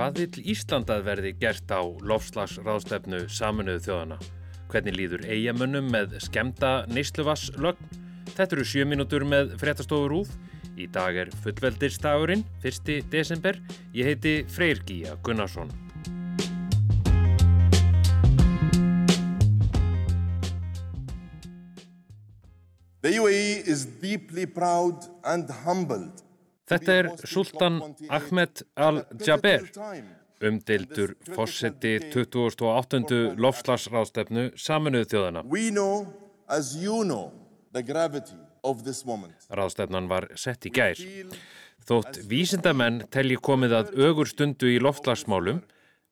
Hvað vil Íslandað verði gert á lofslagsráðstefnu saminuðu þjóðana? Hvernig líður eigamönnum með skemta neysluvass-lögn? Þetta eru sjö mínútur með fréttastofur úð. Í dag er fullveldistagurinn, 1. desember. Ég heiti Freyr Gíja Gunnarsson. The UAE is deeply proud and humbled. Þetta er Sultan Ahmed Al-Jaber, umdeildur fórseti 2008. lofslagsráðstefnu saminuðu þjóðana. Ráðstefnan var sett í gær. Þótt vísindamenn telji komið að ögur stundu í loftslagsmálum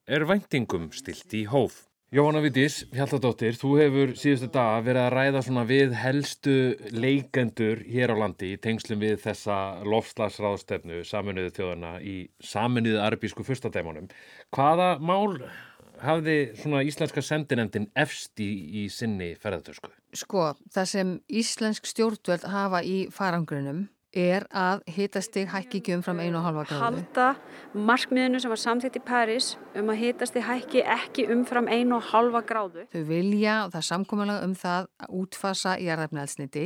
er væntingum stilt í hóf. Jóhanna Vitís, Hjaltadóttir, þú hefur síðustu daga verið að ræða svona við helstu leikendur hér á landi í tengslum við þessa loftslagsráðstefnu saminuðu þjóðana í saminuðu arbísku fyrstadæmonum. Hvaða mál hafði svona íslenska sendinendin efst í, í sinni ferðartösku? Sko, það sem íslensk stjórnvöld hafa í farangrunum er að hitastig hækki ekki umfram 1,5 gráðu. Halda markmiðinu sem var samþitt í Paris um að hitastig hækki ekki umfram 1,5 gráðu. Þau vilja og það er samkominlega um það að útfasa í jarðafnælsniti.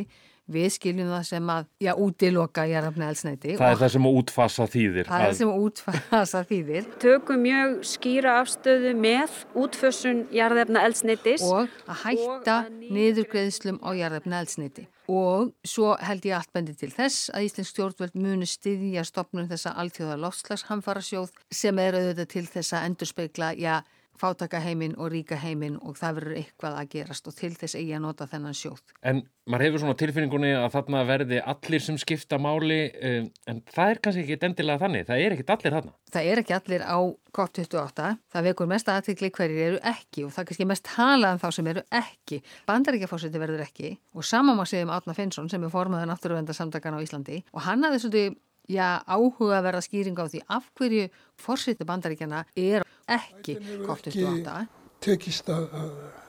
Við skiljum það sem að, já, útiloka jarðafnælsniti. Það er það sem að útfasa þýðir. Það er það sem að útfasa þýðir. Tökum mjög skýra afstöðu með útfössun jarðefna eldsnitis. Og að hætta niðurgreðslum á jarðefna eldsniti. Og svo held ég allt bendi til þess að Íslensk stjórnvöld muni styðja stopnum þessa alþjóða lofslagshamfara sjóð sem er auðvitað til þess að endurspeikla, já, fátaka heiminn og ríka heiminn og það verður eitthvað að gerast og til þess eigi að nota þennan sjóð. En maður hefur svona tilfinningunni að þarna verði allir sem skipta máli en það er kannski ekki endilega þannig, það er ekki allir þarna. Það er ekki allir á COP28, það vekur mest aðtikli hverjir eru ekki og það er kannski mest talað um þá sem eru ekki. Bandaríkjafórseti verður ekki og saman má séum Átna Finnsson sem er formaður náttúruvendarsamdagan á Íslandi og hann hafði svolítið já, áhuga að verða skýring á því af hverju fórseti bandaríkjana er ekki COP28. Tekist að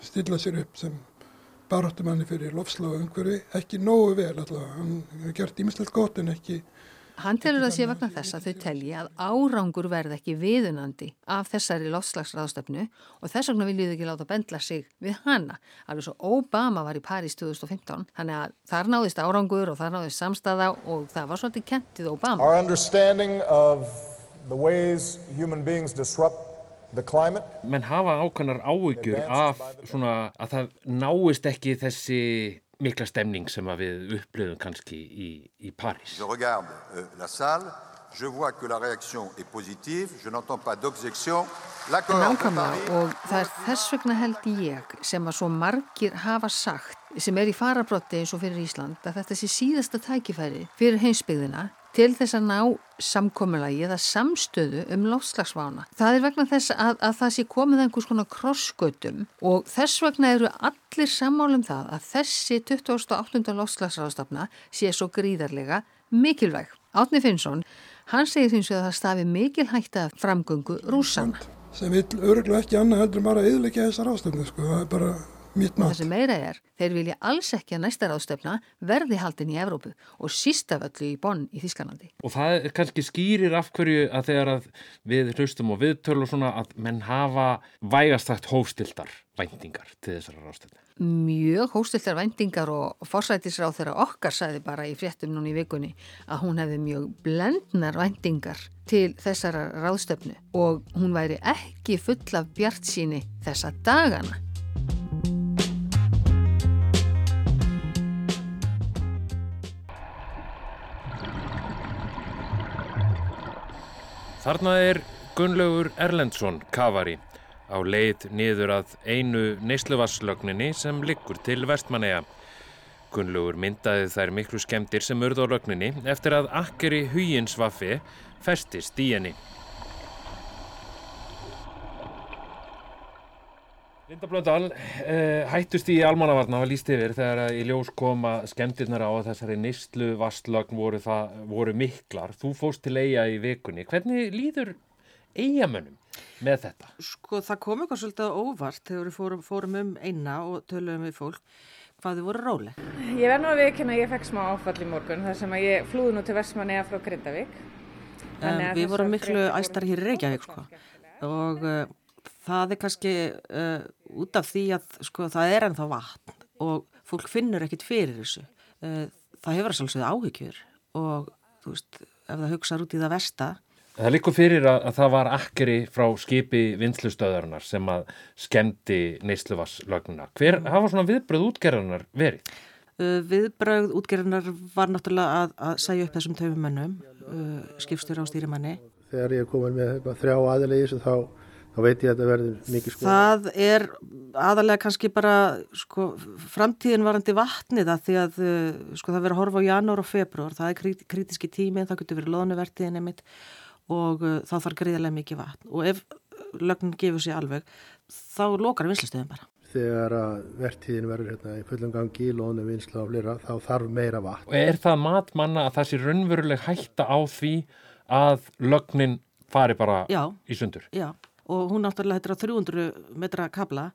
stilla sér upp sem baráttumanni fyrir umhverfi, ekki nógu vel allavega, hann hefur gert ímislegt gott en ekki Hann telur að sé vegna þess að þau telji að árangur verð ekki viðunandi af þessari lofslagsraðstöfnu og þess vegna viljið þau ekki láta bendla sig við hana. Alveg svo Obama var í París 2015, þannig að þar náðist árangur og þar náðist samstaða og það var svolítið kentið Obama. Menn hafa ákveðnar áhyggjur af svona að það náist ekki þessi mikla stemning sem við upplöðum kannski í, í París. Je regarde euh, la salle, je vois que la réaction est positive, je n'entends pas d'objection. Nákvæmlega og það er þess vegna held ég sem að svo margir hafa sagt sem er í farabrotti eins og fyrir Ísland að þetta sé síðasta tækifæri fyrir heimsbyggðina til þess að ná samkommulagi eða samstöðu um lofslagsvána. Það er vegna þess að, að það sé komið einhvers konar krossgötum og þess vegna eru allir sammálum það að þessi 28. lofslagsráðstafna sé svo gríðarlega mikilvæg. Átni Finnsson, hann segir því að það stafi mikil hægt að framgöngu rúsana. Sem vil öruglega ekki annað heldur bara að yðleika þessar ástöfnu, sko, það er bara Það sem meira er, þeir vilja alls ekki að næsta ráðstöfna verði haldin í Evrópu og sístaföllu í Bonn í Þískanandi. Og það kannski skýrir af hverju að þegar að við hlustum og viðtölu og svona að menn hafa vægastætt hófstildar væntingar til þessara ráðstöfna. Mjög hófstildar væntingar og forsætisráð þeirra okkar sæði bara í fréttum núna í vikunni að hún hefði mjög blendnar væntingar til þessara ráðstöfnu og hún væri ekki full af bjart síni þessa dagana. Þarna er Gunnlaugur Erlendsson kavari á leið niður að einu neysluvasslögninni sem liggur til vestmanneja. Gunnlaugur myndaði þær miklu skemmtir sem urð á lögninni eftir að akkeri huginsvaffi festist í henni. Linda Blöndal, uh, hættust í almannavarna var líst yfir þegar í ljós koma skemmtirnar á að þessari nýstlu vastlögn voru, voru miklar. Þú fóst til eiga í vikunni. Hvernig líður eigamönnum með þetta? Sko það kom eitthvað svolítið óvart þegar við fórum, fórum um eina og töluðum við fólk hvað þið voru róleg. Ég verð nú að viðkynna að ég fekk smá áfall í morgun þar sem að ég flúði nú til Vestmanniða frá Grindavík Um, við vorum miklu æstar hér í Reykjavík sko og uh, það er kannski uh, út af því að sko það er ennþá vatn og fólk finnur ekkit fyrir þessu. Uh, það hefur svolítið áhyggjur og þú veist ef það hugsaður út í það versta Það likur fyrir að, að það var akkeri frá skipi vinslustöðarinnar sem að skemmti neysluvarslögnuna. Hver hafa svona viðbröð útgerðarnar verið? Uh, viðbröð útgerðarnar var náttúrulega að, að sæja upp þessum töfumönnum, uh, skipstur á stýrimanni. Þegar ég er komin með þrjá í þessu þá, þá veit ég að þetta verður mikið sko. Það er aðalega kannski bara sko, framtíðin varandi vatnið að því að uh, sko, það verður að horfa á janúar og februar, það er krít, krítiski tími, það getur verið loðnuvertiðin einmitt og uh, þá þarf greiðarlega mikið vatn og ef lögnin gefur sér alveg þá lokar vinslustöðum bara. Þegar að vertíðin verður hérna í fullum gangi, lónu, vinslu og flera, þá þarf meira vatn. Og er það matmanna að það sé raunveruleg hætta á því að lögnin fari bara já, í sundur? Já, og hún náttúrulega hættir á 300 metra kabla,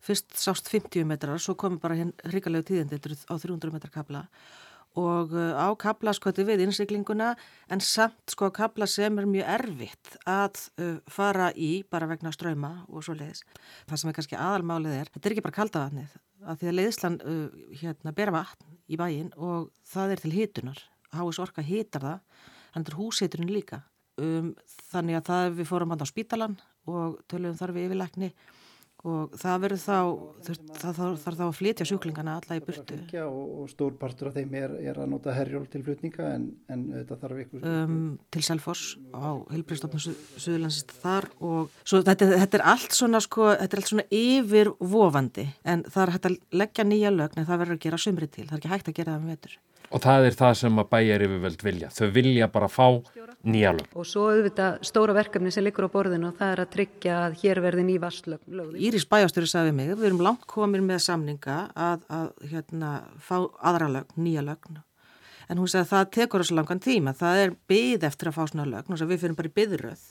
fyrst sást 50 metrar, svo komi bara hérna hrikalegu tíðindi á 300 metra kabla og uh, á kabla sko þetta við innsiklinguna en samt sko kabla sem er mjög erfitt að uh, fara í bara vegna ströyma og svo leiðis. Það sem er kannski aðalmálið er, þetta er ekki bara kaldavatnið að því að leiðislan uh, hérna ber vatn í bæin og það er til hitunar. Háis orka hitar það, þannig er húshiturinn líka. Um, þannig að það við fórum hann á spítalan og töluðum þar við yfirleikni og það verður þá, þarf þá að flytja sjúklingana alla í burtu. Og, og stór partur af þeim er, er að nota herjól til flutninga en, en þetta þarf ykkur... Um, til Selfors á Hilbríðstofnum Suðurlandsist þar og svo þetta, þetta er allt svona sko, þetta er allt svona yfirvofandi en það er hægt að leggja nýja lögn en það verður að gera sömri til, það er ekki hægt að gera það með vetur. Og það er það sem að bæjar yfirvöld vilja. Þau vilja bara fá nýja lög. Og svo auðvitað stóra verkefni sem liggur á borðinu og það er að tryggja að hér verði ný vastlög. Íris bæjastöru sagði mig, við erum langt komin með samninga að, að hérna, fá aðra lög, nýja lögn. En hún sagði að það tekur þessu langan tíma. Það er byð eftir að fá svona lögn og við fyrir bara í byðröð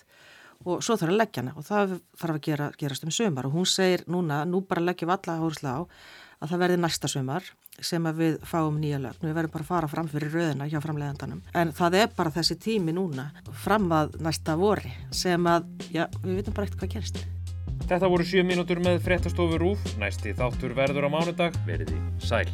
og svo þarf að leggja hana og það þarf að gera, gerast um sömar og hún segir núna, nú bara leggjum alla að það verði næsta sömar sem við fáum nýja lögn. Við verðum bara að fara fram fyrir rauðina hjá framleiðandanum. En það er bara þessi tími núna fram að næsta vori sem að, já, við vitum bara ekkert hvað gerist. Þetta voru 7 mínútur með fréttastofu Rúf. Næsti þáttur verður á mánudag. Verði sæl.